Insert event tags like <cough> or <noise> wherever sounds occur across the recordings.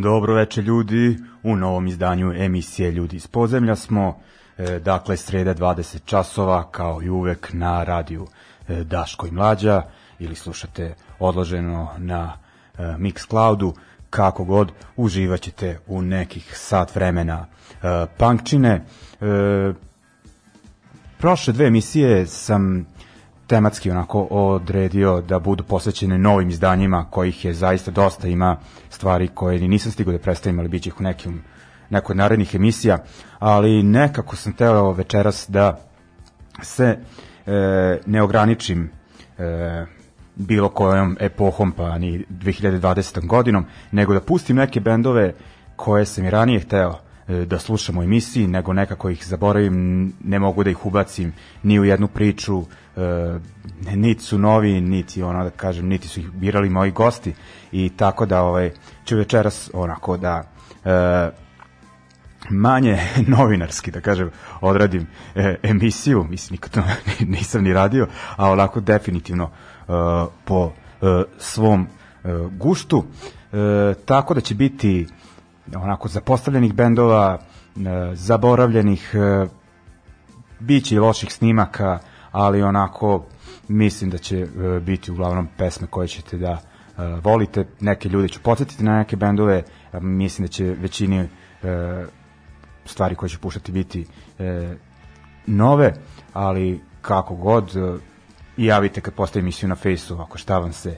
Dobro veče ljudi, u novom izdanju emisije Ljudi iz podzemlja smo, e, dakle sreda 20 časova kao i uvek na radiju e, Daško i Mlađa. Ili slušate odloženo na e, Mixcloudu, kako god uživat ćete u nekih sat vremena. E, punkčine. E, prošle dve emisije sam tematski onako odredio da budu posvećene novim izdanjima kojih je zaista dosta ima stvari koje ni nisam stigao da predstavim ali bit će ih u nekim nekoj narednih emisija ali nekako sam teo večeras da se e, ne ograničim e, bilo kojom epohom pa ni 2020. godinom nego da pustim neke bendove koje sam i ranije hteo e, da slušam u emisiji, nego nekako ih zaboravim, ne mogu da ih ubacim ni u jednu priču, e, niti su novi, niti ono da kažem, niti su ih birali moji gosti. I tako da ovaj, ću večeras onako da e, manje <laughs> novinarski, da kažem, odradim e, emisiju, mislim, nikad to <laughs> nisam ni radio, a onako definitivno e, po e, svom e, guštu, e, tako da će biti onako zapostavljenih bendova, e, zaboravljenih, e, biće i loših snimaka, ali onako mislim da će e, biti uglavnom pesme koje ćete da e, volite. Neke ljude ću podsjetiti na neke bendove, a mislim da će većini e, stvari koje ću puštati biti e, nove, ali kako god e, javite kad postavim emisiju na fejsu ako šta vam se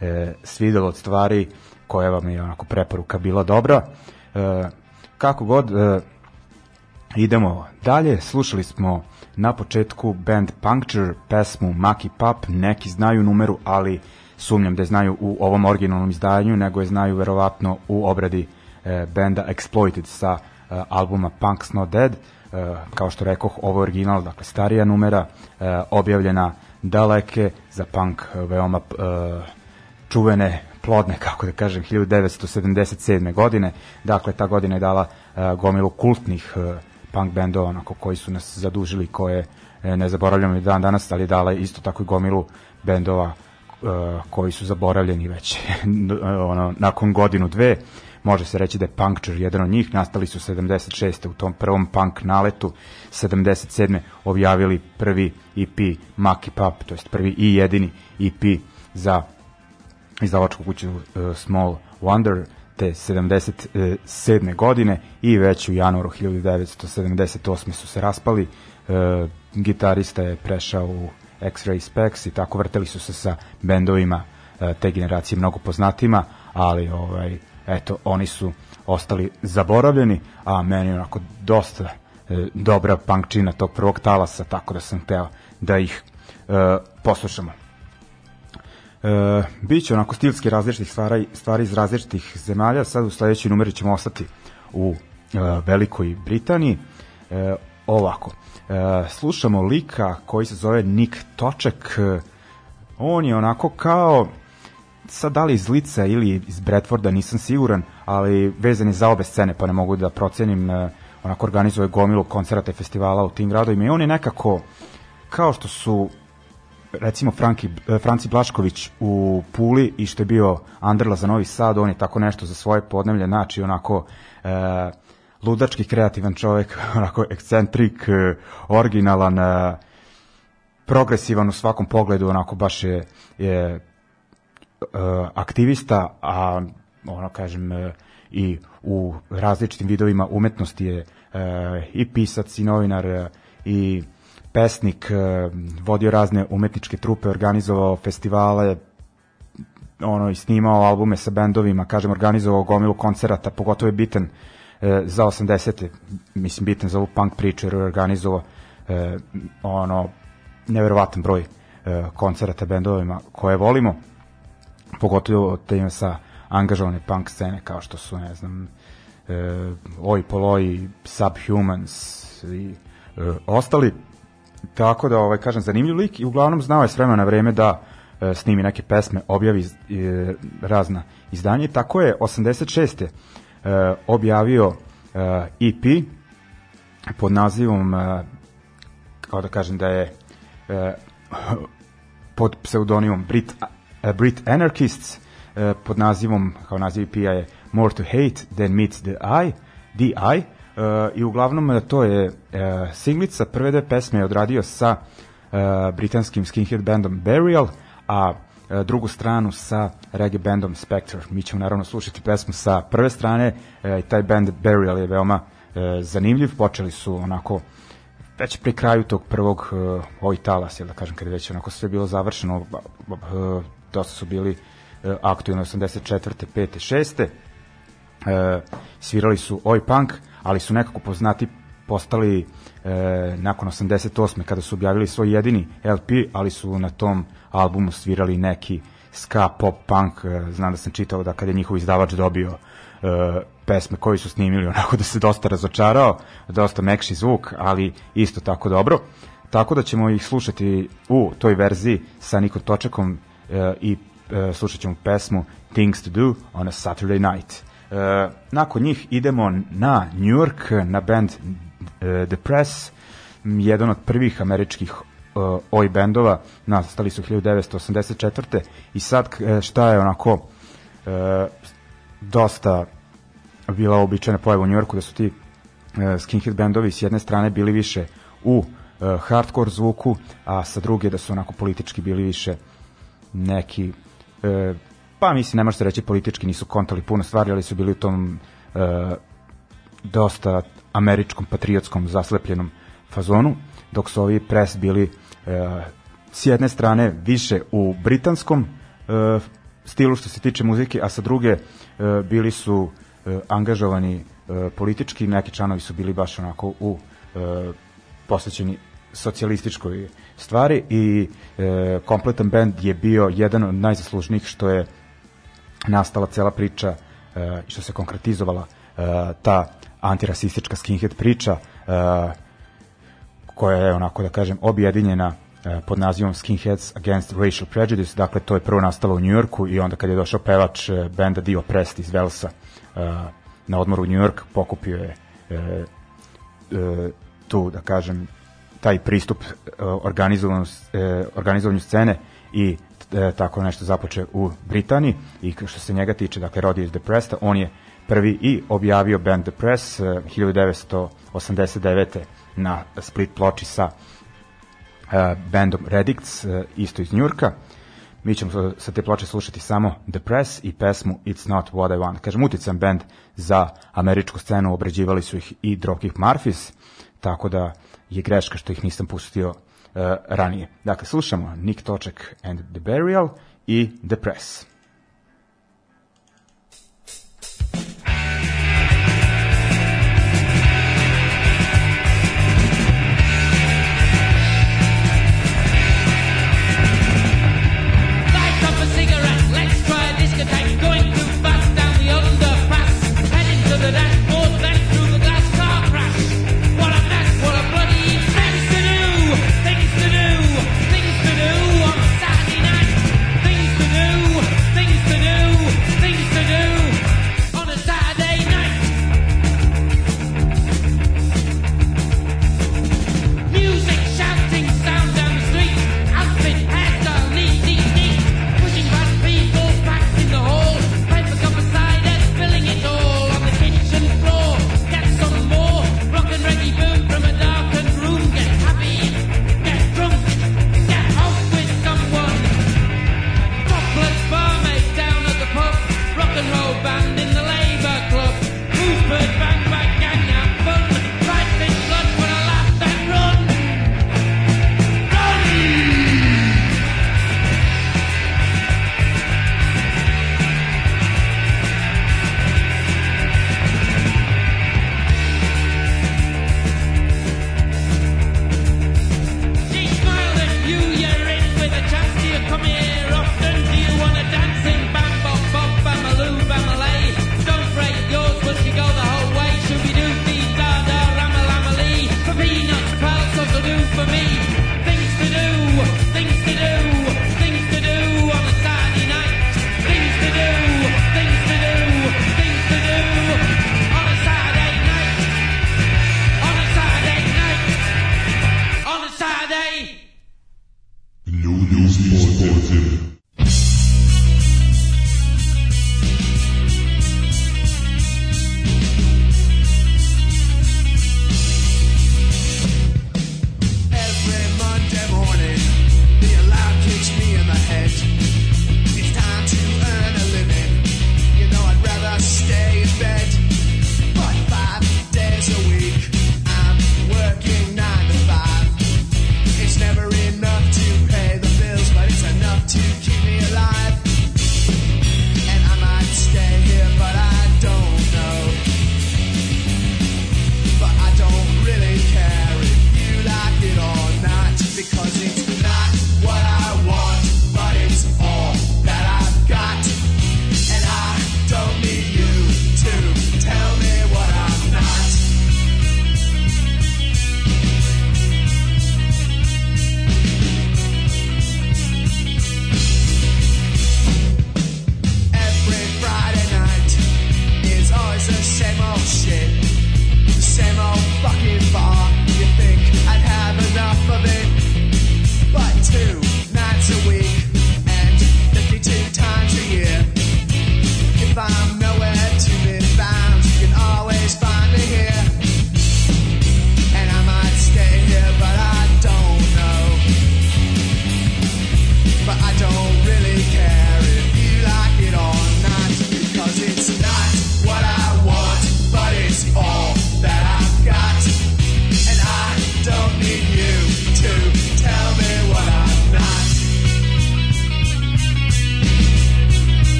e, svidelo od stvari koja vam je onako preporuka bila dobra. E, kako god e, idemo dalje, slušali smo na početku band Puncture, pesmu Maki Pap, neki znaju numeru, ali sumnjam da znaju u ovom originalnom izdanju, nego je znaju verovatno u obradi e, benda Exploited sa e, albuma Punk's Not Dead. E, kao što rekoh, ovo je original, dakle starija numera, e, objavljena daleke za punk e, veoma e, čuvene plodne, kako da kažem, 1977. godine. Dakle, ta godina je dala e, gomilu kultnih e, punk bendova onako, koji su nas zadužili, koje e, ne zaboravljamo i dan danas, ali dala isto tako i gomilu bendova koji su zaboravljeni već <laughs> ono, nakon godinu dve može se reći da je Puncture jedan od njih, nastali su 76. u tom prvom punk naletu, 77. objavili prvi EP Maki Pop, to jest prvi i jedini EP za izdavačku kuću uh, Small Wonder, te 77. godine i već u januaru 1978. su se raspali. Uh, gitarista je prešao u X-Ray Specs i tako vrteli su se sa bendovima uh, te generacije mnogo poznatima, ali ovaj eto, oni su ostali zaboravljeni, a meni onako dosta e, dobra punkčina tog prvog talasa, tako da sam teo da ih e, poslušamo. E, biće onako stilski različitih stvari, stvari iz različitih zemalja, sad u sledećoj numeri ćemo ostati u e, Velikoj Britaniji. E, ovako, e, slušamo lika koji se zove Nick Toček, e, on je onako kao sad da li iz Lica ili iz Bradforda nisam siguran, ali vezan je za obe scene, pa ne mogu da procenim, uh, onako organizuje gomilu koncerata i festivala u tim gradovima. I on je nekako, kao što su recimo Franki, uh, Franci Blašković u Puli i što je bio Anderla za Novi Sad, on je tako nešto za svoje podnevlje, znači onako uh, ludački kreativan čovek, <laughs> onako ekscentrik, originalan, progresivan u svakom pogledu, onako baš je, je uh, aktivista, a ono kažem uh, i u različitim vidovima umetnosti je i pisac i novinar i pesnik, uh, vodio razne umetničke trupe, organizovao festivale, ono i snimao albume sa bendovima, kažem organizovao gomilu koncerata, pogotovo je bitan uh, za 80. mislim bitan za ovu punk priču jer je organizovao uh, ono neverovatan broj koncerata bendovima koje volimo pogotovo te sa angažovane punk scene kao što su, ne znam, Oi Poloi, Subhumans i ostali. Tako da, ovaj, kažem, zanimljiv lik i uglavnom znao je s vremena na vreme da e, snimi neke pesme, objavi e, razna izdanja. Tako je 86. E, objavio e, EP pod nazivom, e, kao da kažem da je e, pod pseudonimom Brit uh, Brit Anarchists uh, pod nazivom, kao naziv EP-a je More to Hate Than Meets the Eye, The Eye, i uglavnom uh, to je uh, singlica, prve dve pesme je odradio sa uh, britanskim skinhead bandom Burial, a drugu stranu sa reggae bandom Spectre. Mi ćemo naravno slušati pesmu sa prve strane uh, taj band Burial je veoma uh, zanimljiv, počeli su onako već pri kraju tog prvog uh, ovih talas, jel da kažem, kada je već onako sve bilo završeno, uh, dosta su bili uh, aktualni 84. 5. 6. Uh, svirali su Oi Punk, ali su nekako poznati postali uh, nakon 88. kada su objavili svoj jedini LP, ali su na tom albumu svirali neki ska pop punk, uh, znam da sam čitao da kada je njihov izdavač dobio uh, pesme koje su snimili, <laughs> onako da se dosta razočarao, dosta mekši zvuk, ali isto tako dobro. Tako da ćemo ih slušati u toj verziji sa Nikom Točekom uh, i uh, slušat ćemo pesmu Things to Do on a Saturday Night. Uh, nakon njih idemo na New York, na band uh, The Press, jedan od prvih američkih uh, oj bendova, nastali su 1984. I sad šta je onako dosta bila običajna pojava u Njorku da su ti skinhead bendovi s jedne strane bili više u hardcore zvuku, a sa druge da su onako politički bili više neki uh, pa mislim ne može se reći politički nisu kontali puno stvari, ali su bili u tom uh, dosta američkom patriotskom zaslepljenom fazonu, dok su ovi pres bili uh, s jedne strane više u britanskom uh, stilu što se tiče muzike, a sa druge uh, bili su E, angažovani e, politički, neki članovi su bili baš onako u e, posvećeni socijalističkoj stvari i e, kompletan band je bio jedan od najzaslužnijih što je nastala cela priča e, što se konkretizovala e, ta antirasistička skinhead priča e, koja je onako da kažem objedinjena pod nazivom Skinheads Against Racial Prejudice, dakle to je prvo nastalo u Njujorku i onda kad je došao pevač benda Dio Prest iz Velsa na odmoru u New York, pokupio je tu, da kažem, taj pristup organizovanju, organizovanju scene i e, tako nešto započe u Britaniji i što se njega tiče, dakle Roddy is Depressed, on je prvi i objavio band The Press e, 1989. na split ploči sa e, bandom Redicts, e, isto iz Njurka. Mi ćemo sa te ploče slušati samo The Press i pesmu It's Not What I Want. Kažem, utican band za američku scenu, obrađivali su ih i Dropkick Murphys, tako da je greška što ih nisam pustio ranije. Dakle, slušamo Nick Toček and The Burial i The Press.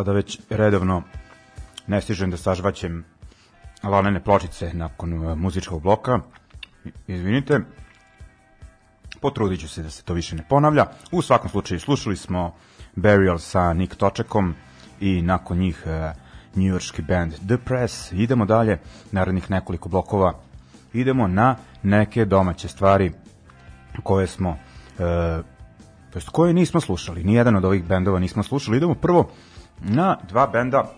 Sada već redovno ne stižem da sažvaćem lanene pločice nakon uh, muzičkog bloka. Izvinite, potrudit ću se da se to više ne ponavlja. U svakom slučaju slušali smo Burial sa Nick Točekom i nakon njih uh, njujorski band The Press. Idemo dalje, narednih nekoliko blokova. Idemo na neke domaće stvari koje smo e, to jest koje nismo slušali. Nijedan od ovih bendova nismo slušali. Idemo prvo na dva benda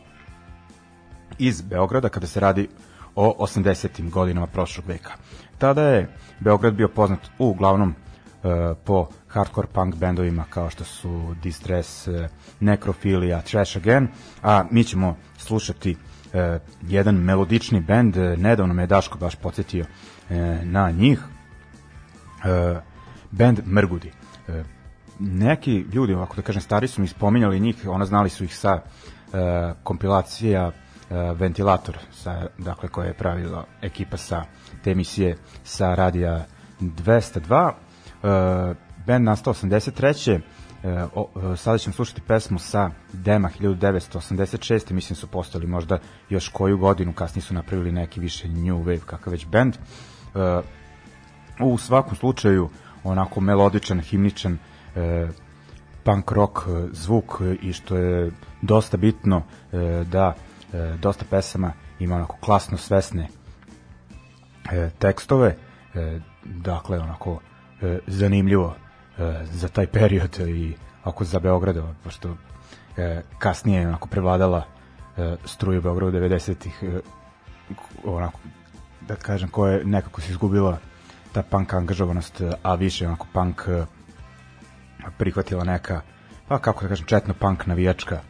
iz Beograda kada se radi o 80. godinama prošlog veka. Tada je Beograd bio poznat uglavnom e, po hardcore punk bendovima kao što su Distress, e, Necrophilia, Trash Again, a mi ćemo slušati e, jedan melodični bend, e, nedavno me Daško baš podsjetio e, na njih, e, band Mrgudi. E, neki ljudi, ovako da kažem, stari su mi spominjali njih, ona znali su ih sa e, kompilacija e, Ventilator, sa, dakle, koje je pravila ekipa sa te emisije sa radija 202. E, band nastao 83. E, o, sada ćemo slušati pesmu sa Dema 1986. Mislim su postali možda još koju godinu, kasnije su napravili neki više new wave, kakav već band. E, u svakom slučaju onako melodičan, himničan e, punk rock e, zvuk e, i što je dosta bitno e, da e, dosta pesama ima onako klasno svesne e, tekstove e, dakle onako e, zanimljivo e, za taj period i ako za Beograda pošto e, kasnije je onako prevladala e, struju u Beogradu 90-ih e, onako da kažem koja je nekako se izgubila ta punk angažovanost, a više onako punk e, prihvatila neka, pa kako da kažem, četno punk navijačka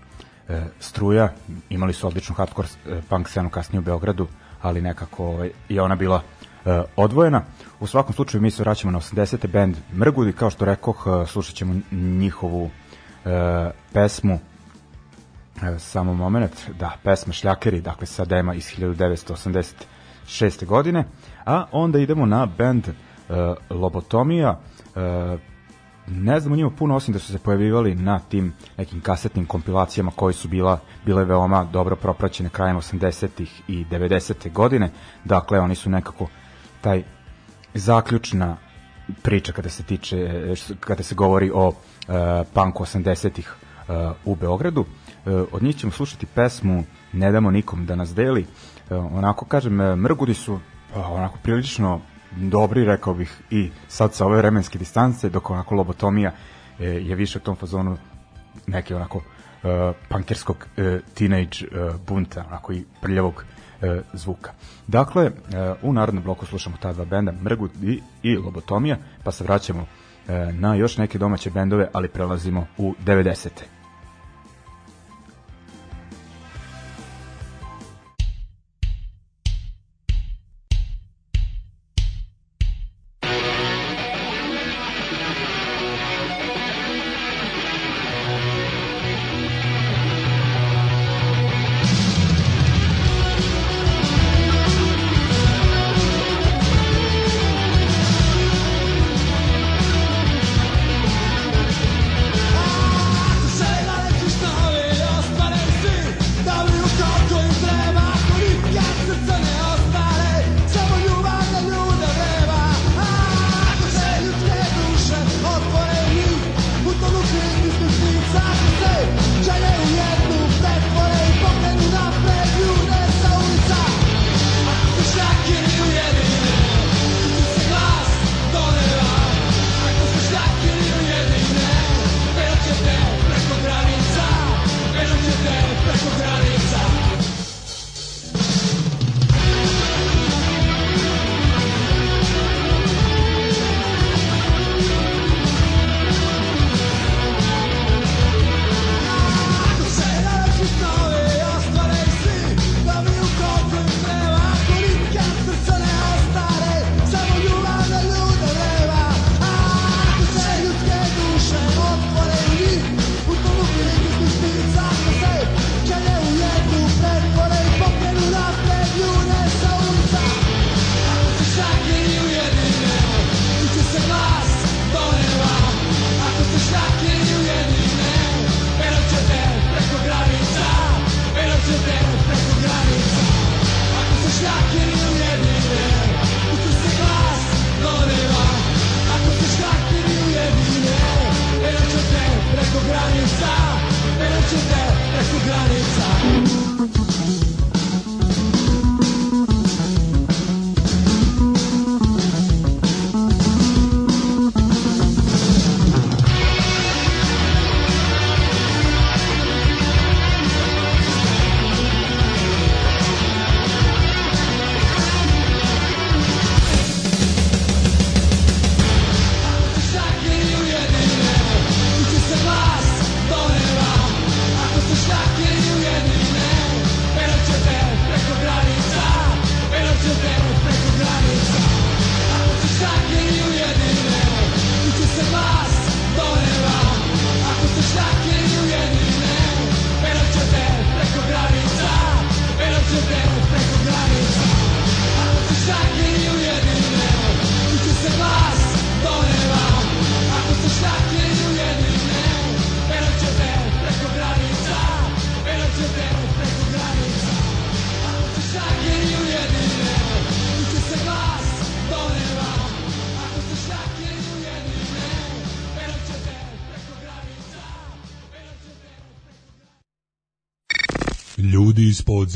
e, struja. Imali su odličnu hardcore e, punk scenu kasnije u Beogradu, ali nekako ovaj, je ona bila e, odvojena. U svakom slučaju mi se vraćamo na 80. band Mrgudi, kao što rekoh, e, slušat ćemo njihovu e, pesmu Evo, samo moment, da, pesma Šljakeri, dakle sa dema iz 1986. godine, a onda idemo na band uh, Lobotomija, uh, ne znam o njima puno osim da su se pojavivali na tim nekim kasetnim kompilacijama koje su bila bile veoma dobro propraćene krajem 80-ih i 90. godine. Dakle, oni su nekako taj zaključna priča kada se tiče e, kada se govori o uh, punku 80-ih uh, u Beogradu. Uh, od njih ćemo slušati pesmu Ne damo nikom da nas deli. Uh, onako kažem, e, Mrgudi su onako prilično dobri, rekao bih, i sad sa ove vremenske distance, dok onako lobotomija e, je više u tom fazonu neke onako uh, punkerskog uh, teenage uh, bunta, onako i prljavog uh, zvuka. Dakle, uh, u narodnom bloku slušamo ta dva benda, Mrgut i, i Lobotomija, pa se vraćamo uh, na još neke domaće bendove, ali prelazimo u 90.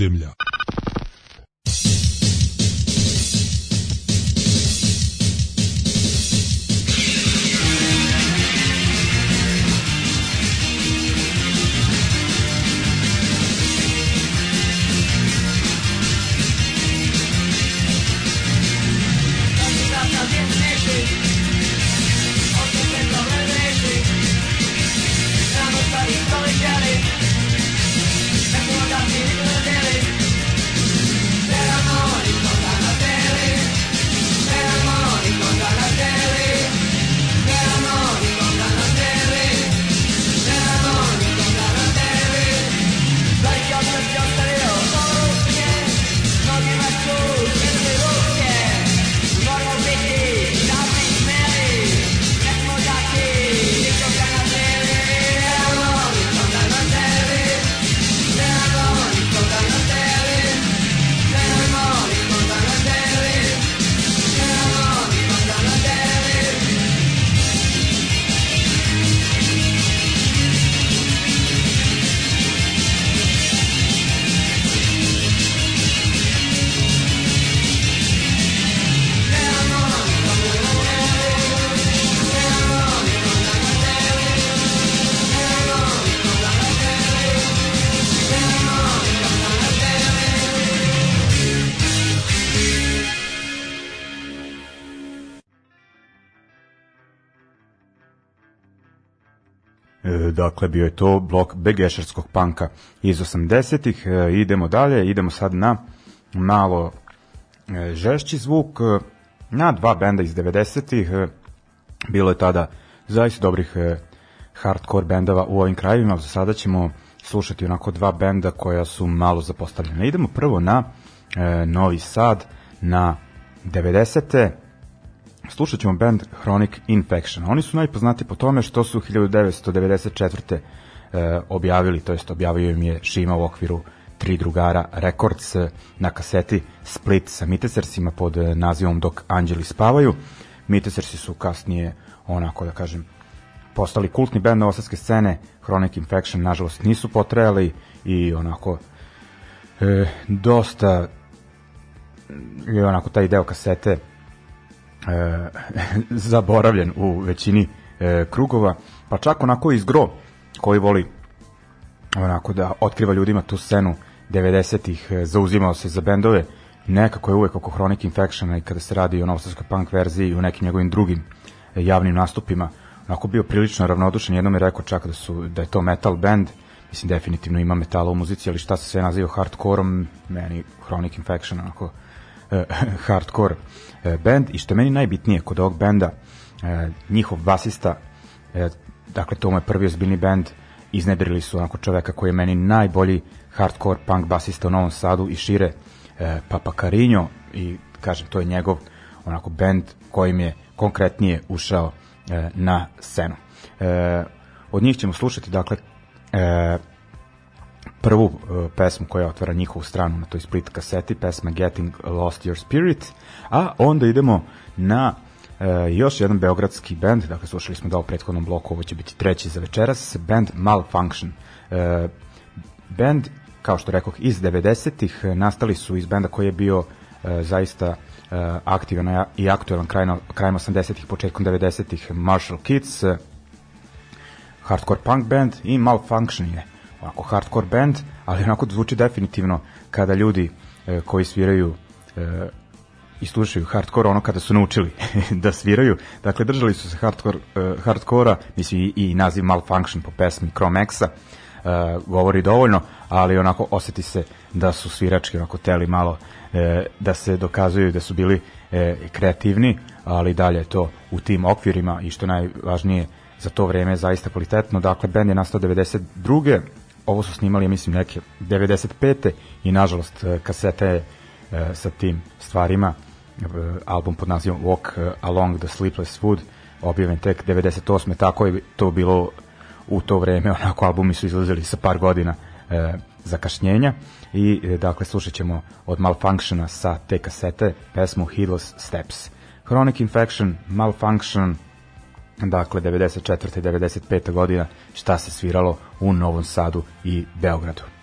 ljudi dakle bio je to blok begešarskog panka iz 80-ih. E, idemo dalje, idemo sad na malo e, žešći zvuk, e, na dva benda iz 90-ih. E, bilo je tada zaista dobrih e, hardcore bendova u ovim krajevima, za sada ćemo slušati onako dva benda koja su malo zapostavljena. Idemo prvo na e, Novi Sad, na 90. Slušat ćemo band Chronic Infection. Oni su najpoznati po tome što su 1994. E, objavili, to jest objavio im je Šima u okviru tri drugara Records e, na kaseti Split sa Mitesersima pod e, nazivom Dok anđeli spavaju. Mitesersi su kasnije onako da kažem postali kultni band novosadske scene, Chronic Infection nažalost nisu potrajali i onako e, dosta je onako taj deo kasete e, <laughs> zaboravljen u većini e, krugova, pa čak onako iz gro koji voli onako da otkriva ljudima tu scenu 90-ih, e, zauzimao se za bendove, nekako je uvek oko Chronic Infectiona i kada se radi o novosadskoj punk verziji i u nekim njegovim drugim e, javnim nastupima, onako bio prilično ravnodušan, jednom je rekao čak da, su, da je to metal band, mislim definitivno ima metala u muzici, ali šta se sve naziva hardcoreom, meni Chronic Infection onako hardcore e, band i što je meni najbitnije kod ovog benda, e, njihov basista, dakle to mu je prvi ozbiljni band, iznedrili su onako čoveka koji je meni najbolji hardcore punk basista u Novom Sadu i šire, Papa Carinho i kažem to je njegov onako band kojim je konkretnije ušao na scenu. Od njih ćemo slušati dakle prvu uh, pesmu koja otvara njihovu stranu na toj split kaseti, pesma Getting Lost Your Spirit, a onda idemo na uh, još jedan beogradski band, dakle slušali smo da u prethodnom bloku, ovo će biti treći za večeras, band Malfunction. Uh, band, kao što rekoh, iz 90-ih, nastali su iz benda koji je bio uh, zaista uh, aktivan i aktuelan krajem, krajem 80-ih, početkom 90-ih, Marshall Kids, uh, hardcore punk band i Malfunction je onako hardcore band, ali onako zvuči definitivno kada ljudi e, koji sviraju e, i slušaju hardcore ono kada su naučili <laughs> da sviraju. Dakle, držali su se hardcore, e, hardcora, mislim i, i naziv Malfunction po pesmi Chromexa, e, govori dovoljno, ali onako oseti se da su svirački onako teli malo e, da se dokazuju da su bili e, kreativni, ali dalje je to u tim okvirima i što najvažnije za to vreme zaista kvalitetno. Dakle, band je nastao 92 ovo su snimali, ja mislim, neke 95. i nažalost e, kasete e, sa tim stvarima, e, album pod nazivom Walk Along the Sleepless Food, objavljen tek 98. Tako je to bilo u to vreme, <laughs> onako albumi su izlazili sa par godina e, zakašnjenja i e, dakle slušat ćemo od Malfunctiona sa te kasete pesmu Heedless Steps. Chronic Infection, Malfunction, dakle 94. i 95. godina šta se sviralo u Novom Sadu i Beogradu.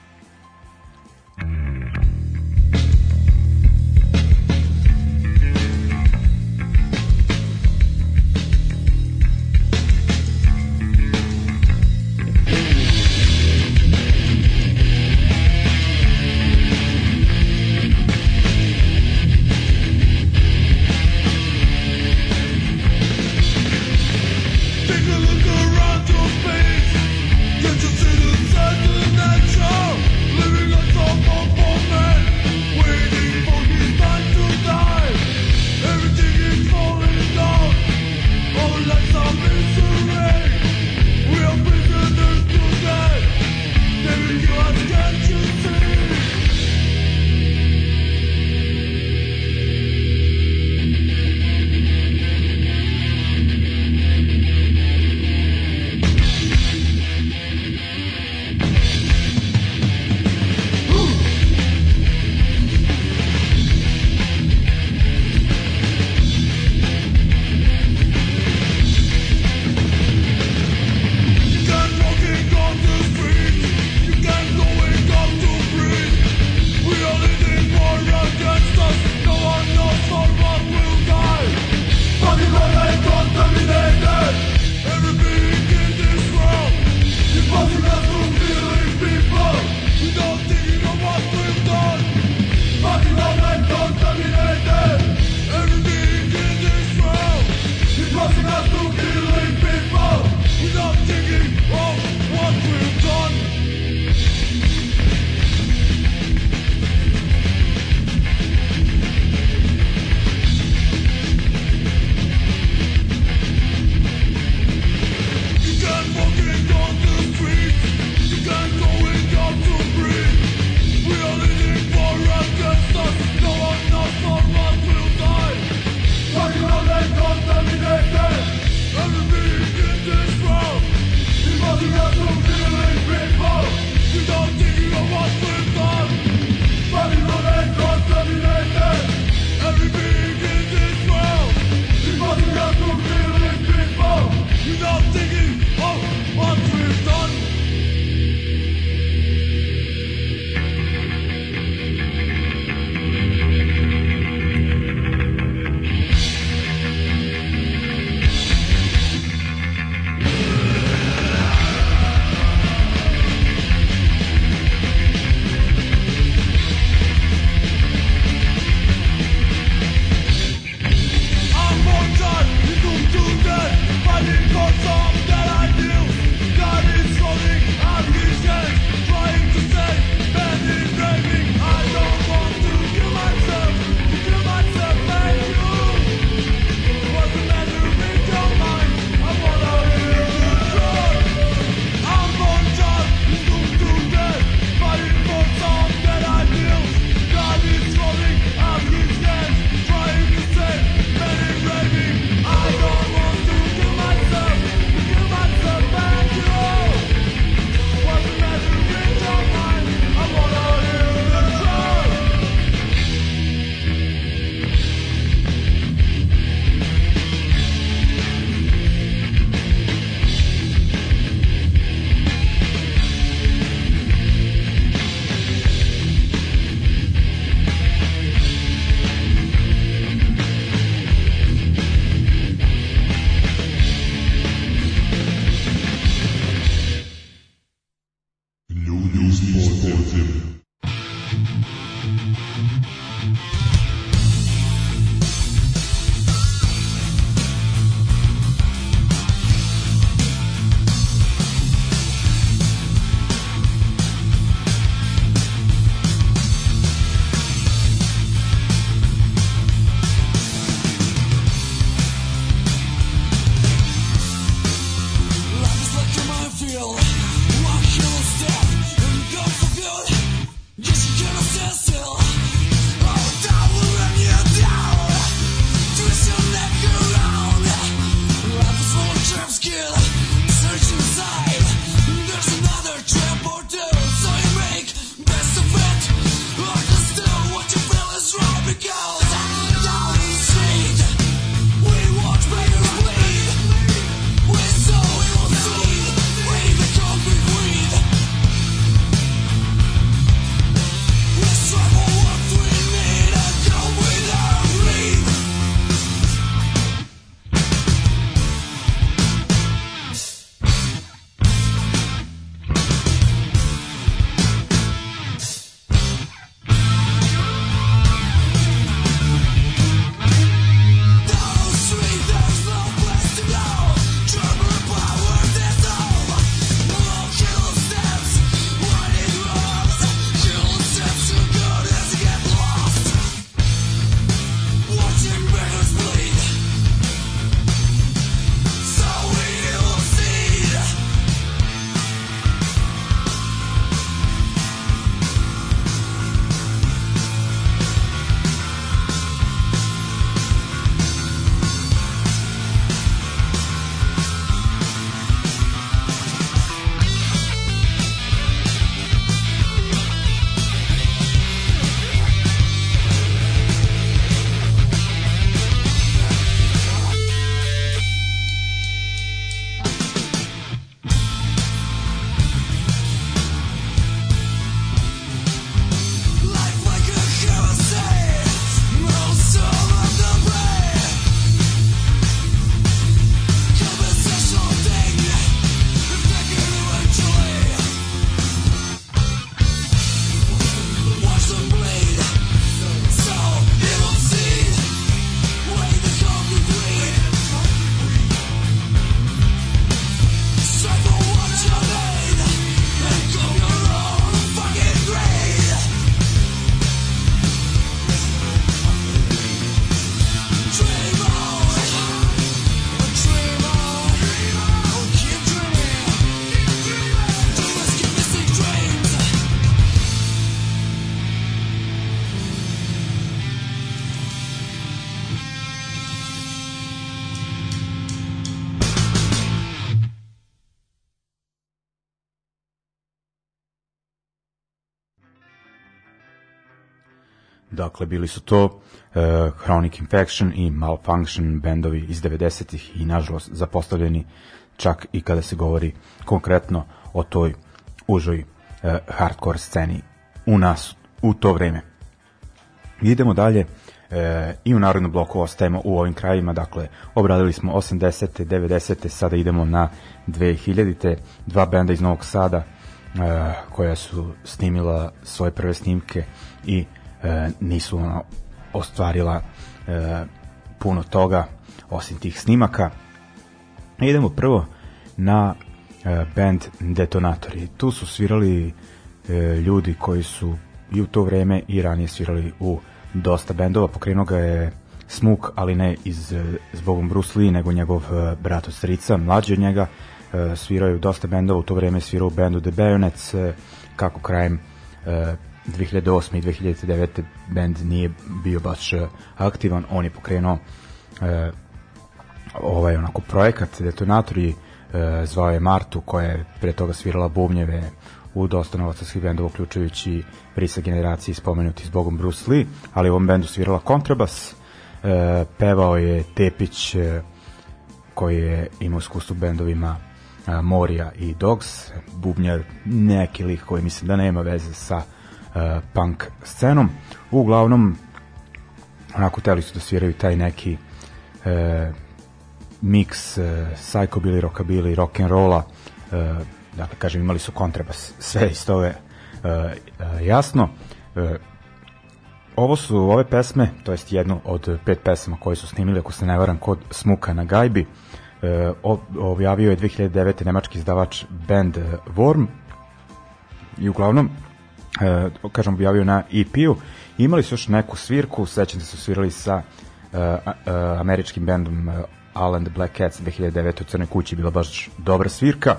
Dakle, bili su to uh, Chronic Infection i Malfunction bendovi iz 90-ih i nažalost zapostavljeni čak i kada se govori konkretno o toj užoj uh, hardcore sceni u nas u to vreme. Idemo dalje e, i u narodnom bloku ostajemo u ovim krajima, dakle obradili smo 80. 90. sada idemo na 2000. dva benda iz Novog Sada e, koja su snimila svoje prve snimke i nisu ono, ostvarila e, puno toga osim tih snimaka. Idemo prvo na e, band Detonatori. Tu su svirali e, ljudi koji su i u to vreme i ranije svirali u dosta bendova. Pokrenuo ga je Smuk, ali ne iz e, zbogom Bruce Lee, nego njegov e, brat od strica, mlađi od njega. E, svirao je u dosta bendova, u to vreme svirao u bendu The Bayonets, e, kako krajem e, 2008. i 2009. bend nije bio baš e, aktivan, on je pokrenuo e, ovaj onako projekat Detonatori e, zvao je Martu koja je pre toga svirala bubnjeve u dosta novacarskih bendova uključujući Brisa generacije spomenuti s Bogom Bruce Lee, ali u ovom bendu svirala kontrabas e, pevao je Tepić e, koji je imao iskustvo bendovima e, Moria i Dogs bubnjar neki lik koji mislim da nema veze sa punk scenom. Uglavnom onako teli su da sviraju taj neki e, mix e, psychobilly, rockabilly, rock and rolla e, dakle kažem imali su kontrabas <laughs> sve iz toga je e, e, jasno. E, ovo su ove pesme to jest jednu od pet pesama koje su snimili ako se ne varam kod Smuka na gajbi. E, objavio je 2009. nemački izdavač band e, Worm. I uglavnom e, kažem objavio na EP-u imali su još neku svirku sećam se su svirali sa a- a- američkim bendom e, All and the Black Cats 2009. u Crnoj kući bila baš dobra svirka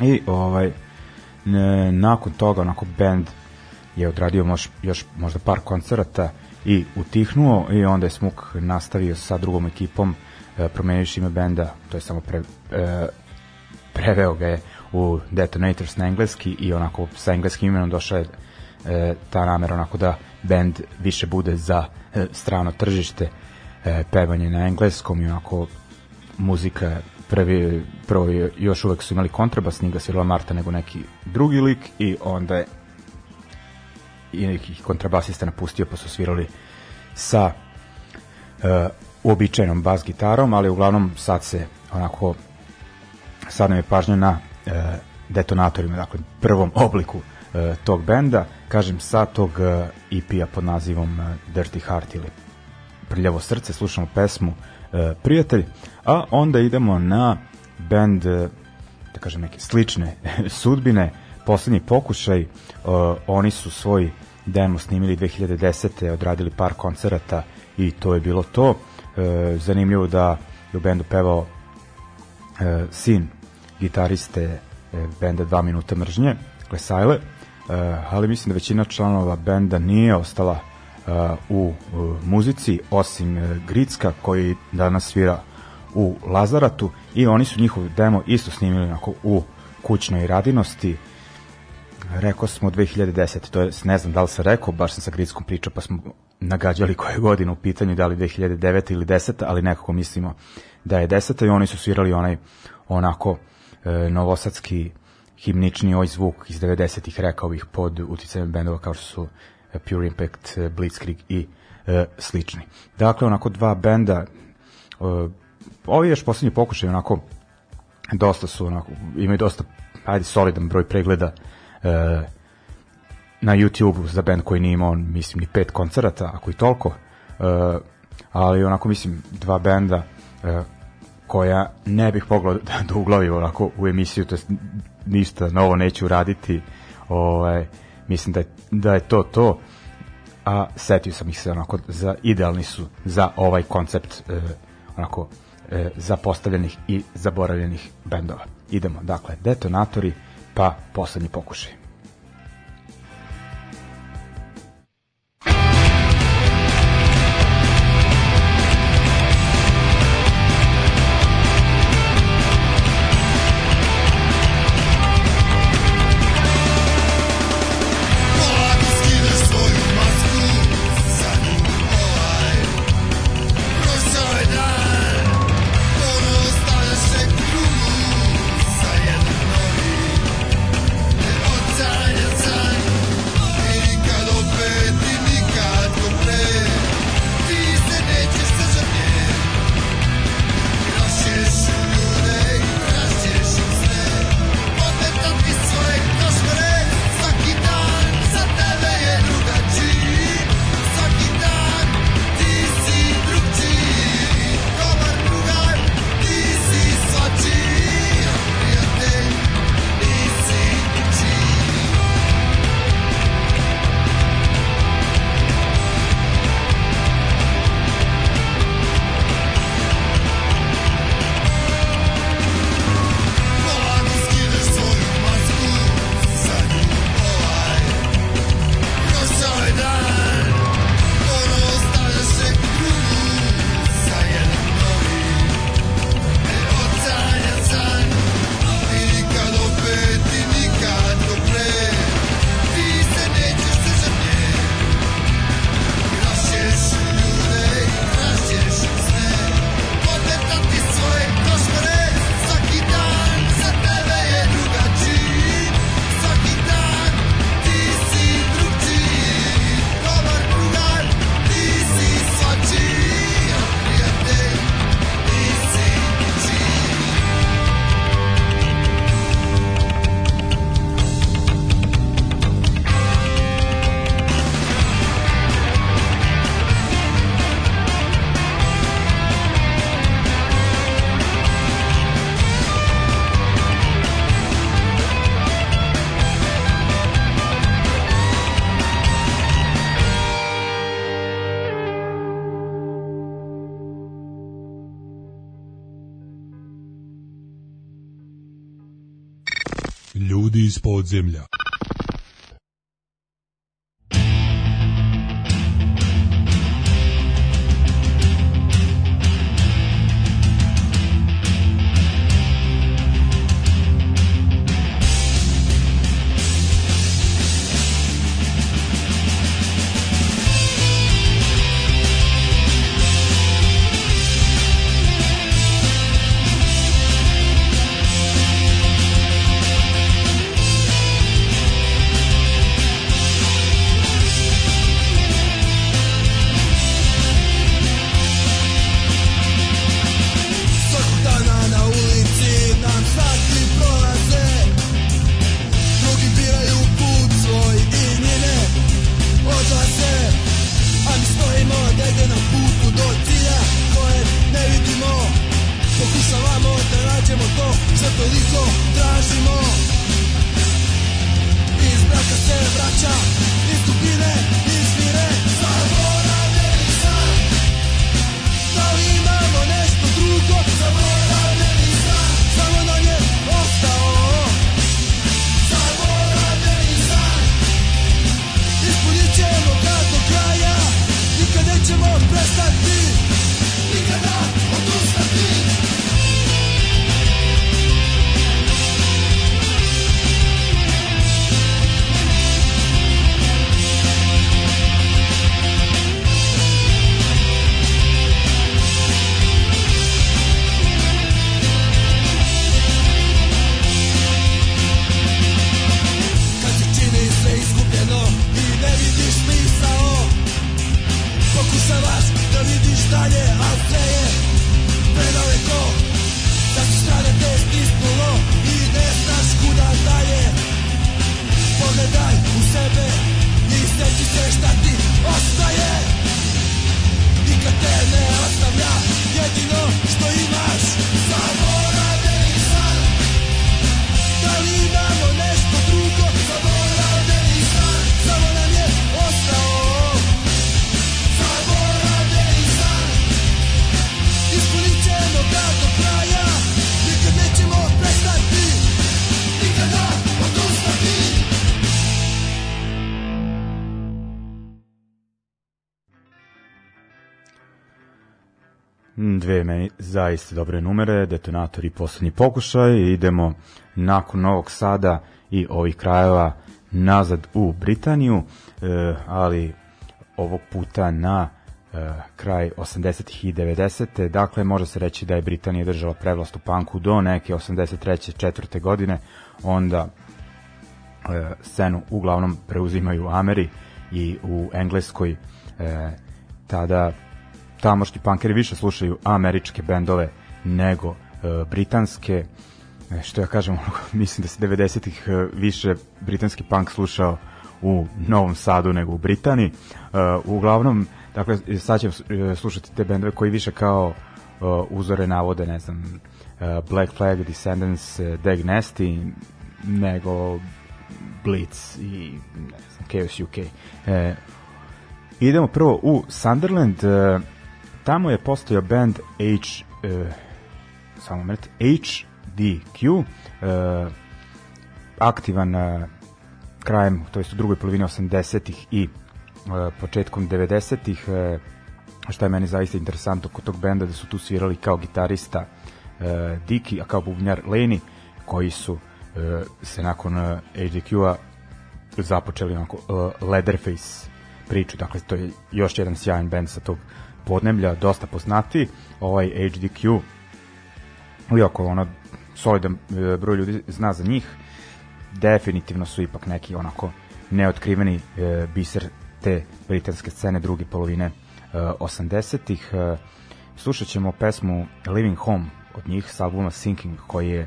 i ovaj ne, nakon toga onako band je odradio mož, još možda par koncerata i utihnuo i onda je Smuk nastavio sa drugom ekipom e, promenivši ime benda to je samo pre, e, preveo ga je u Detonators na engleski i onako sa engleskim imenom došla je e, ta namera onako da band više bude za e, strano tržište e, pevanje na engleskom i onako muzika prvi, prvo još uvek su imali kontrabas, nije ga svirala Marta nego neki drugi lik i onda je i neki kontrabasista napustio pa su svirali sa uh, uobičajenom bas gitarom, ali uglavnom sad se onako sad nam je pažnja na uh, detonatorima, dakle prvom <laughs> obliku uh, tog benda, kažem sa tog uh, EP-a pod nazivom uh, Dirty Heart ili Prljavo srce, slušamo pesmu uh, Prijatelj, a onda idemo na band uh, da kažem neke slične <laughs> sudbine, poslednji pokušaj, uh, oni su svoj demo snimili 2010. odradili par koncerata i to je bilo to. Uh, zanimljivo da je u bendu pevao e, sin gitariste e, benda 2 minuta mržnje, Klesajle, e, ali mislim da većina članova benda nije ostala e, u muzici, osim Gricka koji danas svira u Lazaratu i oni su njihov demo isto snimili onako u kućnoj radinosti rekao smo 2010. To je, ne znam da li sam rekao, baš sam sa Grickom pričao pa smo nagađali koje godine u pitanju, da li 2009. ili 10. ali nekako mislimo da je 10. i oni su svirali onaj onako e, novosadski himnični oj zvuk iz 90-ih, rekao bih, pod uticajem bendova kao što su e, Pure Impact, e, Blitzkrieg i e, slični. Dakle, onako dva benda, e, ovi još poslednji pokušaj, onako, dosta su, onako, imaju dosta, ajde, solidan broj pregleda e, na YouTube za band koji nije imao, mislim, ni pet koncerata, ako i toliko, e, ali onako, mislim, dva benda e, koja ne bih mogla da, da uglavim onako u emisiju, to jest ništa novo neću raditi, ovaj, mislim da je, da je to to, a setio sam ih se onako, za, idealni su za ovaj koncept e, onako, e, zapostavljenih i zaboravljenih bendova. Idemo, dakle, detonatori, pa poslednji pokušaj. Podzemlja. Zaista dobre numere, detonator i poslednji pokušaj. Idemo nakon Novog Sada i ovih krajeva nazad u Britaniju, e, ali ovog puta na e, kraj 80. i 90. Dakle, može se reći da je Britanija držala prevlast u panku do neke 83. četvrte godine, onda e, scenu uglavnom preuzimaju Ameri i u Engleskoj tada tamošnji punkeri više slušaju američke bendove nego e, britanske E, što ja kažem, <laughs> mislim da se 90-ih e, više britanski punk slušao u Novom Sadu nego u Britaniji. E, uglavnom, dakle, sad ćemo e, slušati te bendove koji više kao e, uzore navode, ne znam, e, Black Flag, Descendants, e, Dag Nasty, nego Blitz i ne znam, Chaos UK. E, idemo prvo u Sunderland, e, tamo je postojao band H, e, samo moment, HDQ, e, aktivan e, krajem, to jest u drugoj polovini 80-ih i e, početkom 90-ih, e, šta je meni zaista interesantno kod tog benda da su tu svirali kao gitarista e, Diki, a kao bubnjar Leni, koji su e, se nakon e, HDQ-a započeli onako uh, Leatherface priču, dakle to je još jedan sjajan band sa tog podneblja, dosta poznati, ovaj HDQ iako ono solidan e, broj ljudi zna za njih, definitivno su ipak neki onako neotkriveni e, biser te britanske scene druge polovine e, 80-ih. E, slušat ćemo pesmu Living Home od njih s albuma Sinking koji je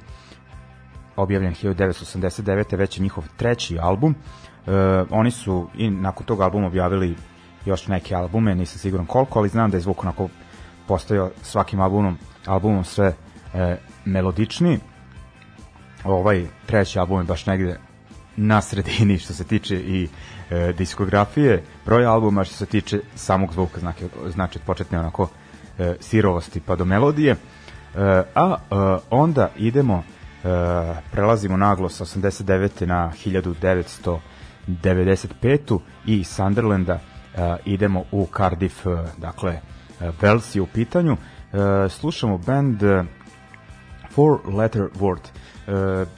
objavljen 1989. već je njihov treći album. E, oni su i nakon tog albuma objavili još neke albume, nisam siguran koliko, ali znam da je zvuk onako postojao svakim albumom, albumom sve e, melodični. Ovaj treći album je baš negde na sredini što se tiče i e, diskografije, broj albuma što se tiče samog zvuka, znači, znači početne onako e, sirovosti pa do melodije. E, a e, onda idemo prelazimo naglo sa 89. na 1995. i Sunderlanda idemo u Cardiff, uh, dakle uh, Vels je u pitanju. Slušamo band Four Letter Word.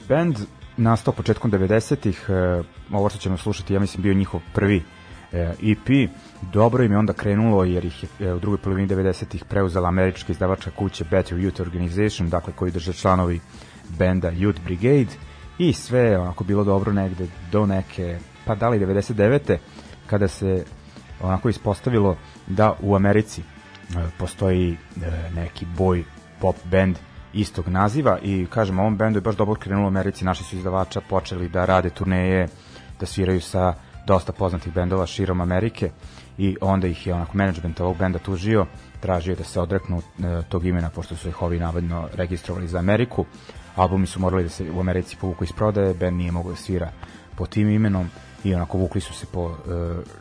Band nastao početkom 90-ih, uh, ovo što ćemo slušati, ja mislim bio njihov prvi EP. Dobro im je onda krenulo jer ih je u drugoj polovini 90-ih preuzela američka izdavačka kuća Better Youth Organization, dakle koji drže članovi benda Youth Brigade i sve onako bilo dobro negde do neke, pa da li 99. kada se onako ispostavilo da u Americi e, postoji e, neki boj pop band istog naziva i kažem ovom bendu je baš dobro krenulo u Americi. Naši su izdavača počeli da rade turneje da sviraju sa dosta poznatih bendova širom Amerike i onda ih je onako management ovog benda tužio tražio da se odreknu e, tog imena pošto su ih ovi navodno registrovali za Ameriku. Albumi su morali da se u Americi povuku iz prodaje band nije mogao da svira po tim imenom i onako vukli su se po e,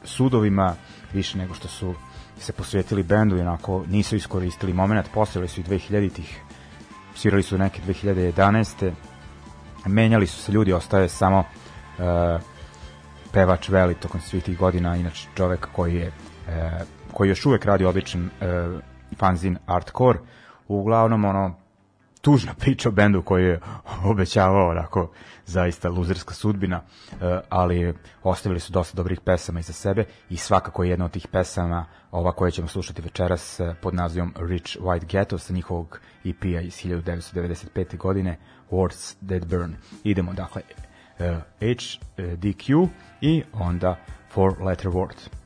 sudovima više nego što su se posvetili bendu i onako nisu iskoristili moment, postojali su i 2000-ih, svirali su neke 2011. Menjali su se ljudi, ostaje samo e, pevač Veli tokom svih tih godina, inače čovek koji je e, koji još uvek radi odličan e, fanzin Artcore. Uglavnom, ono, tužna priča o bendu koji je obećavao onako zaista luzerska sudbina, e, ali ostavili su dosta dobrih pesama iza sebe i svakako je jedna od tih pesama, ova koja ćemo slušati večeras e, pod nazivom Rich White Ghetto sa njihovog EP-a iz 1995. godine Words That Burn. Idemo dakle e, HDQ i onda Four Letter Word.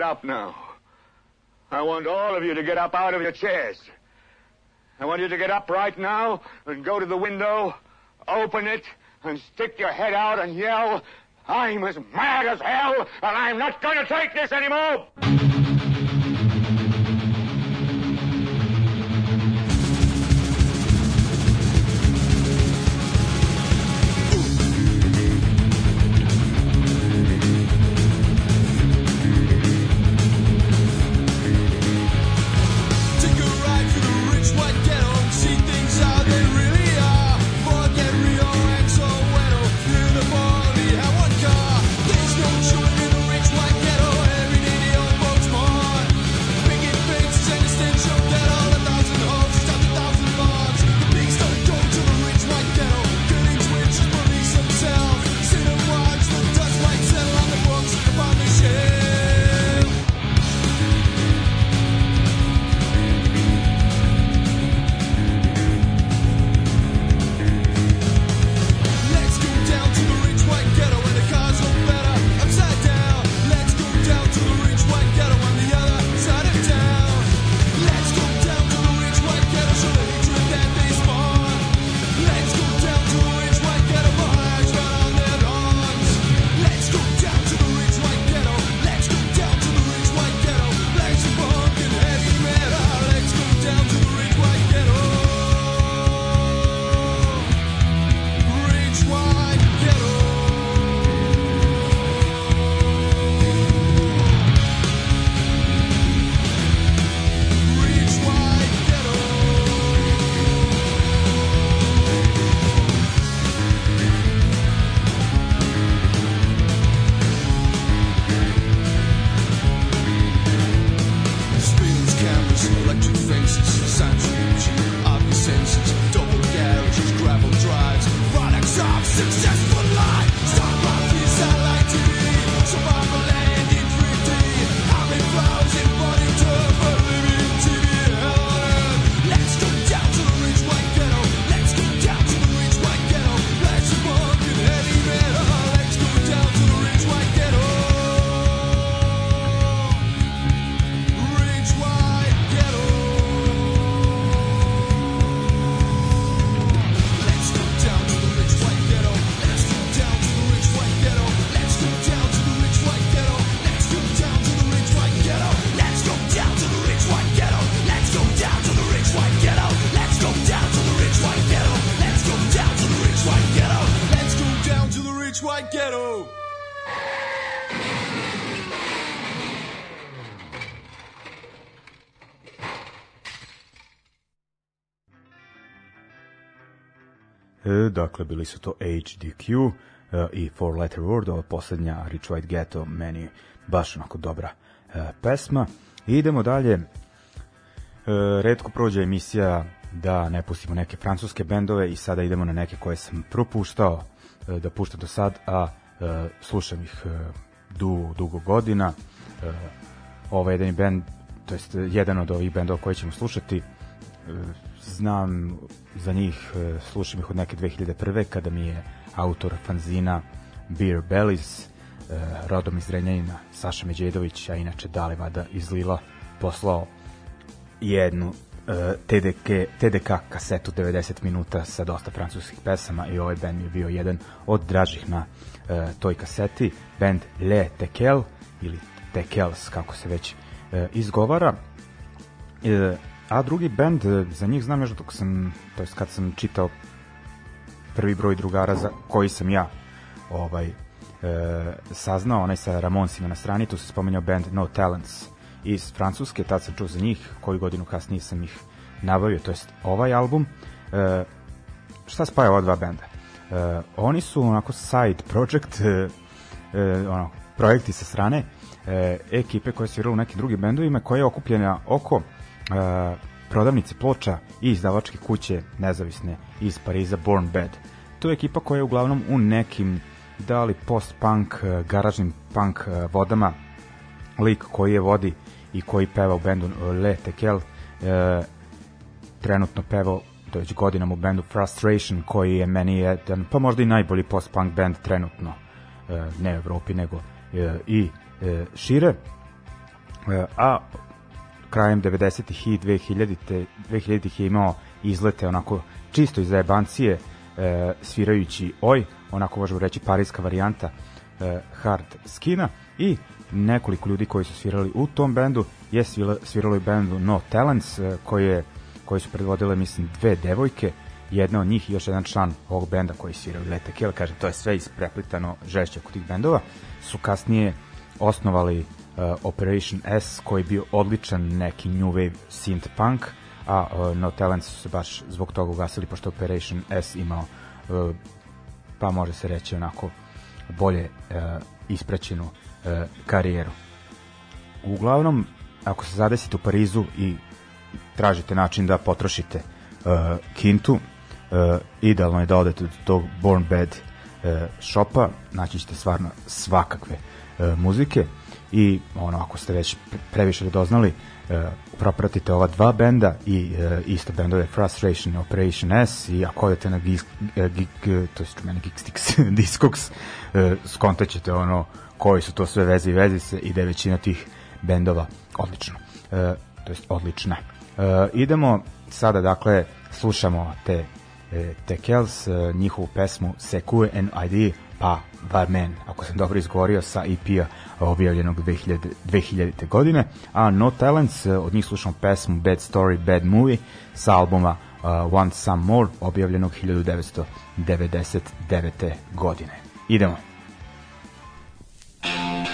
Get up now. I want all of you to get up out of your chairs. I want you to get up right now and go to the window, open it, and stick your head out and yell, I'm as mad as hell, and I'm not going to take this anymore! rich white ghetto. E, dakle, bili su to HDQ e, i Four Letter Word, ova poslednja Rich White Ghetto, meni baš onako dobra e, pesma. I idemo dalje, e, redko prođe emisija da ne pustimo neke francuske bendove i sada idemo na neke koje sam propuštao da puštam do sad, a e, slušam ih e, du, dugo godina. E, ovaj jedan bend, to jest jedan od ovih bendova koje ćemo slušati, e, znam za njih, e, slušam ih od neke 2001. kada mi je autor fanzina Beer Bellies, e, rodom iz Renjanina, Saša Međedović, a inače Dale Vada iz Lila, poslao jednu e, TDK, TDK kasetu 90 minuta sa dosta francuskih pesama i ovaj band je bio jedan od dražih na e, toj kaseti, band Le Tekel ili Tekels kako se već e, izgovara. E, a drugi band za njih znam još dok sam to jest kad sam čitao prvi broj drugara za koji sam ja ovaj e, saznao onaj sa Ramonsima na strani tu se spomenuo band No Talents iz Francuske, tad sam čuo za njih, koju godinu kasnije sam ih nabavio, to jest ovaj album. E, šta spaja ova dva benda? E, oni su onako side project, e, e, ono, projekti sa strane e, ekipe koje sviraju u nekim drugim bendovima, koja je okupljena oko e, prodavnice ploča i izdavačke kuće nezavisne iz Pariza Born Bad. To je ekipa koja je uglavnom u nekim da li post-punk, e, garažnim punk e, vodama lik koji je vodi i koji peva u bendu Le Tekel e, trenutno peva to već godinama u bendu Frustration koji je meni jedan, pa možda i najbolji post-punk band trenutno e, ne u Evropi nego e, i e, šire. E, a krajem 90-ih i 2000 2000-ih je imao izlete onako čisto iz zajebancije e, svirajući oj, onako možemo reći parijska varijanta e, hard skina i nekoliko ljudi koji su svirali u tom bendu. Je sviralo, i bendu No Talents e, koji je, koji su predvodile mislim dve devojke. Jedna od njih i još jedan član ovog benda koji svirao Lete Kill, kaže to je sve ispreplitano žešće kod tih bendova. Su kasnije osnovali uh, Operation S koji je bio odličan neki new wave synth punk a uh, No Talents su se baš zbog toga ugasili pošto Operation S imao uh, pa može se reći onako bolje uh, ispraćenu uh, karijeru. Uglavnom, ako se zadesite u Parizu i tražite način da potrošite uh, kintu, uh, idealno je da odete do tog Born Bad uh, shopa, naći ćete stvarno svakakve uh, muzike i ono ako ste već previše doznali uh, propratite ova dva benda i uh, isto bendove Frustration Operation S i ako odete na Geek, uh, Geek to je meni Geekstix <laughs> Discogs uh, skontaćete ono koji su to sve veze i veze se i da je većina tih bendova odlično. E, to jest odlična. E, idemo sada dakle slušamo te e, Tekels, e, njihovu pesmu Secure and ID pa Varmen, ako sam dobro izgovorio sa EP-a objavljenog 2000, 2000. godine, a No Talents, e, od njih slušamo pesmu Bad Story, Bad Movie sa albuma uh, Want Some More, objavljenog 1999. godine. Idemo. Thank you.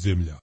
Podzemlja.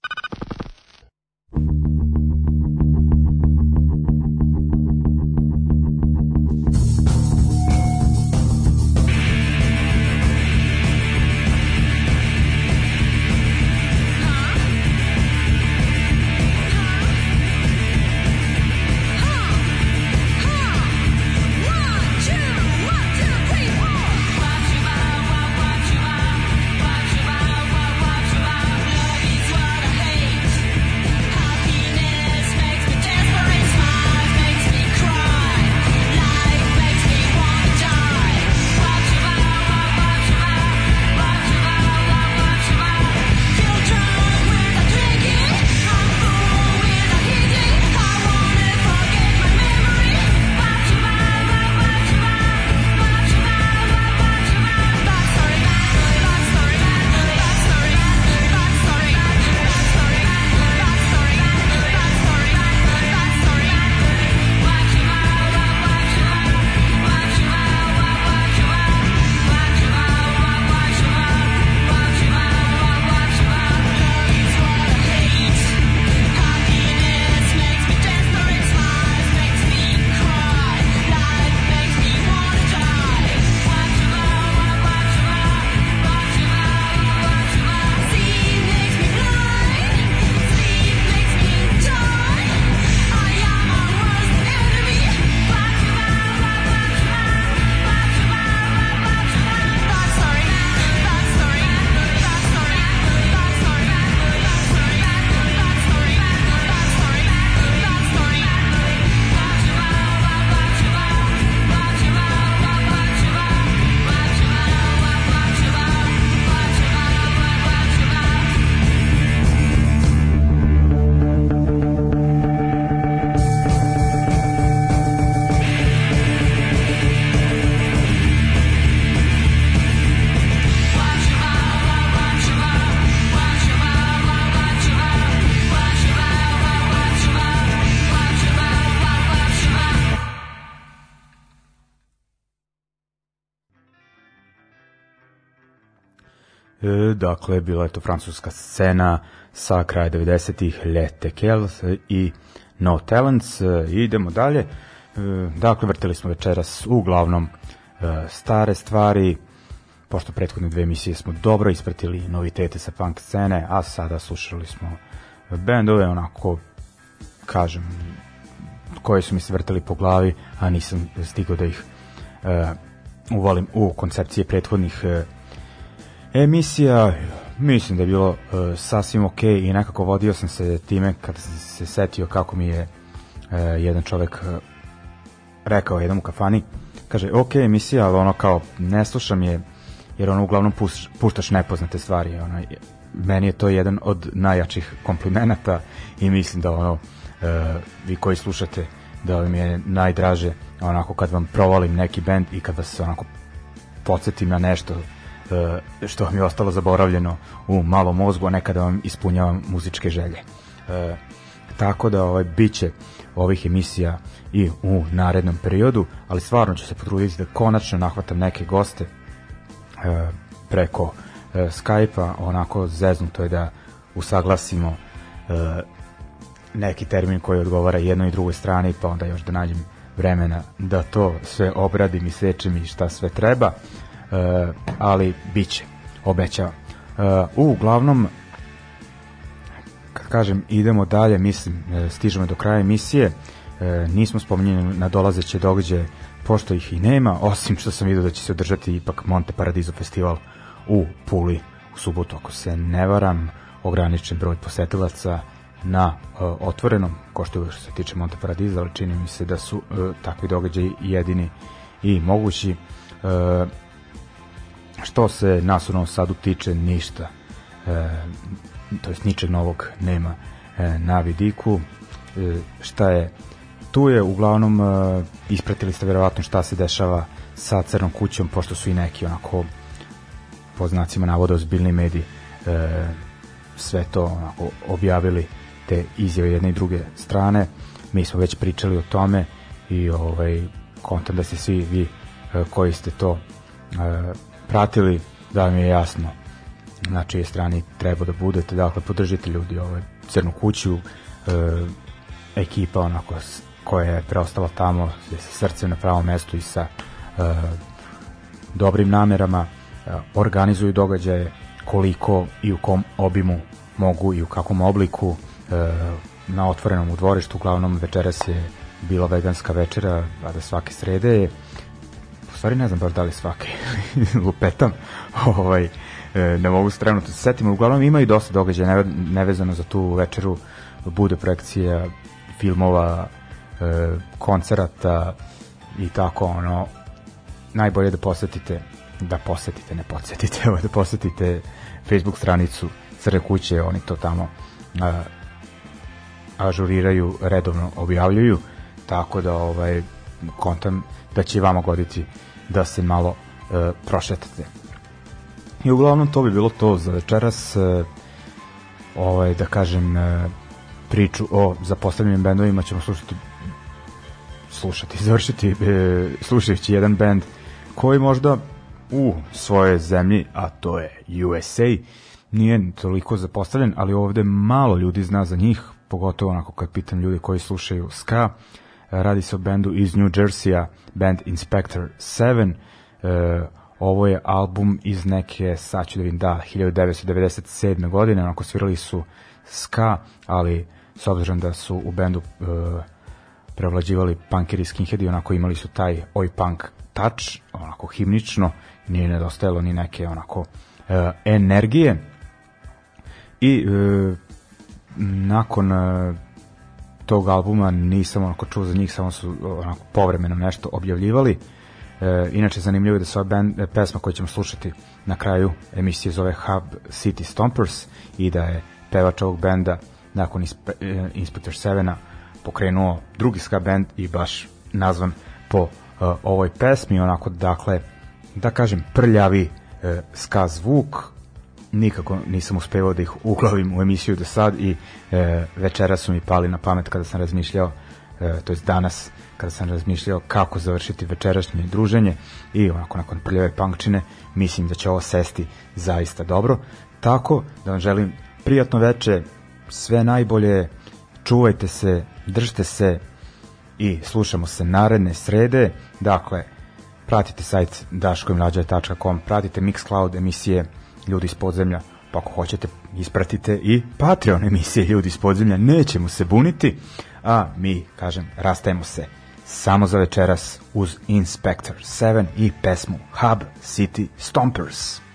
Dakle, bila je to francuska scena sa kraja 90-ih Lete Kells i No Talents. E, idemo dalje. E, dakle, vrtili smo večeras uglavnom e, stare stvari, pošto prethodne dve emisije smo dobro ispratili novitete sa punk scene, a sada slušali smo bendove onako, kažem, koje su mi se vrtali po glavi, a nisam stigao da ih uvalim u koncepcije prethodnih emisija. Mislim da je bilo e, sasvim ok i nekako vodio sam se time kada sam se setio kako mi je e, jedan čovek e, rekao jednom u kafani, kaže, ok emisija, ali ono kao ne slušam je, jer ono uglavnom puš, puštaš nepoznate stvari. Ono, meni je to jedan od najjačih komplimenata i mislim da ono, e, vi koji slušate, da mi je najdraže onako kad vam provalim neki bend i kad vas onako podsjetim na nešto što vam je ostalo zaboravljeno u malom mozgu, a nekada vam ispunjavam muzičke želje. E, tako da ovaj biće ovih emisija i u narednom periodu, ali stvarno ću se potruditi da konačno nahvatam neke goste e, preko e, Skype-a, onako zeznuto je da usaglasimo e, neki termin koji odgovara jednoj i drugoj strani, pa onda još da nađem vremena da to sve obradim i sečem i šta sve treba, e, ali bit će, obećavam. E, uglavnom, kažem idemo dalje, mislim, e, stižemo do kraja emisije, e, nismo spomenjeni na dolazeće događaje, pošto ih i nema, osim što sam vidio da će se održati ipak Monte Paradiso festival u Puli u subotu, ako se ne varam, ograničen broj posetilaca na uh, otvorenom, ko što što se tiče Monte Paradiso, ali čini mi se da su uh, takvi događaji jedini i mogući. Uh, što se nas u Novom Sadu tiče, ništa. E, to jest ničeg novog nema e, na vidiku. E, šta je tu je uglavnom e, ispratili ste verovatno šta se dešava sa Crnom kućom, pošto su i neki onako po znacima navoda ozbiljni mediji e, sve to onako objavili te izjave jedne i druge strane. Mi smo već pričali o tome i ovaj kontam da ste svi vi e, koji ste to e, pratili da mi je jasno na čije strani treba da budete. Dakle, podržite ljudi ovaj, Crnu kuću, e, ekipa onako koja je preostala tamo je sa srcem na pravom mestu i sa e, dobrim namerama e, organizuju događaje koliko i u kom obimu mogu i u kakvom obliku e, na otvorenom u dvorištu uglavnom večeras je bila veganska večera a da svake srede je stvari ne znam baš da li svake <laughs> lupetam ovaj, e, ne mogu se trenutno se setim uglavnom ima i dosta događaja neve- nevezano za tu večeru bude projekcija filmova e, koncerata i tako ono najbolje je da posetite da posetite, ne posetite <laughs> da posetite Facebook stranicu Crne kuće, oni to tamo a, ažuriraju, redovno objavljuju, tako da ovaj kontam da će vama goditi da se malo e, prošetate. I uglavnom to bi bilo to za večeras. E, ovaj, da kažem, e, priču o zapostavljenim bendovima ćemo slušati slušati, <laughs> završiti e, slušajući jedan bend koji možda u svojoj zemlji, a to je USA, nije toliko zapostavljen, ali ovde malo ljudi zna za njih, pogotovo onako kad pitam ljudi koji slušaju ska. Radi se o bendu iz New Jersey-a, band Inspector 7. E, ovo je album iz neke, sad ću da vidim, da, 1997. godine, onako svirali su ska, ali s obzirom da su u bendu e, prevlađivali punkeri skinheadi, onako imali su taj oj punk touch, onako himnično, nije nedostajalo ni neke onako e, energije. I e, nakon e, tog albuma nisam onako čuo za njih, samo su onako povremeno nešto objavljivali. E, inače zanimljivo je da se ova band, e, pesma koju ćemo slušati na kraju emisije zove Hub City Stompers i da je pevač ovog benda nakon Inspe, e, Inspector 7 pokrenuo drugi ska band i baš nazvan po uh, ovoj pesmi, onako dakle, da kažem, prljavi uh, ska zvuk, nikako nisam uspevao da ih uglavim u emisiju do sad i e, večera su mi pali na pamet kada sam razmišljao e, to jest danas kada sam razmišljao kako završiti večerašnje druženje i onako nakon prljave punkčine mislim da će ovo sesti zaista dobro. Tako da vam želim prijatno veče sve najbolje čuvajte se, držite se i slušamo se naredne srede. Dakle pratite sajt daškojmlađa.com, pratite Mixcloud emisije Ljudi iz podzemlja, pa ako hoćete ispratite i Patreon emisije Ljudi iz podzemlja, nećemo se buniti, a mi, kažem, rastajemo se samo za večeras uz Inspector 7 i pesmu Hub City Stompers.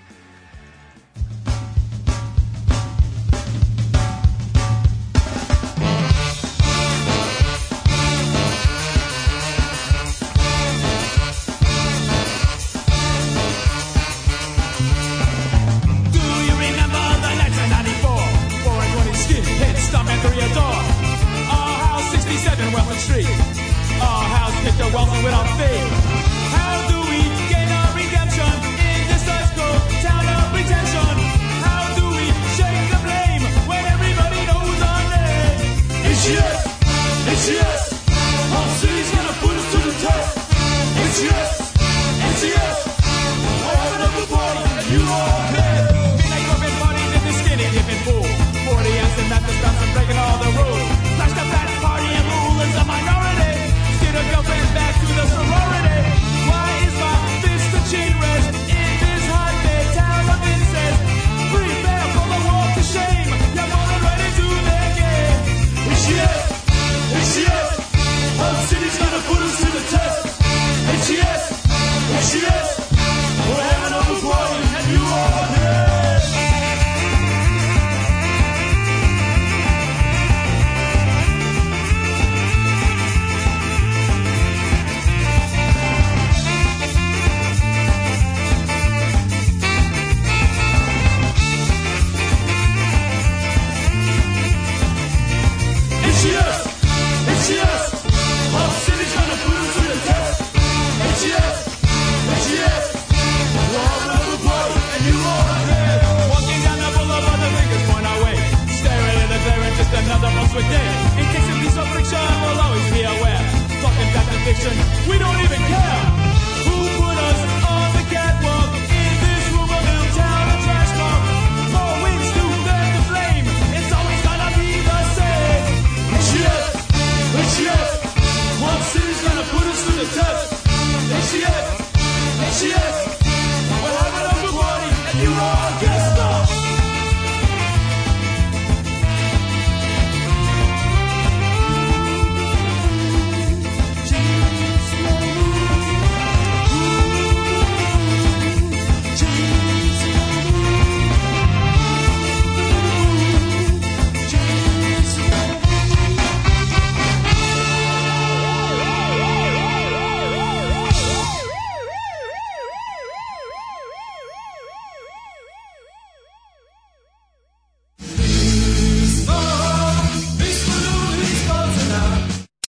walking with our.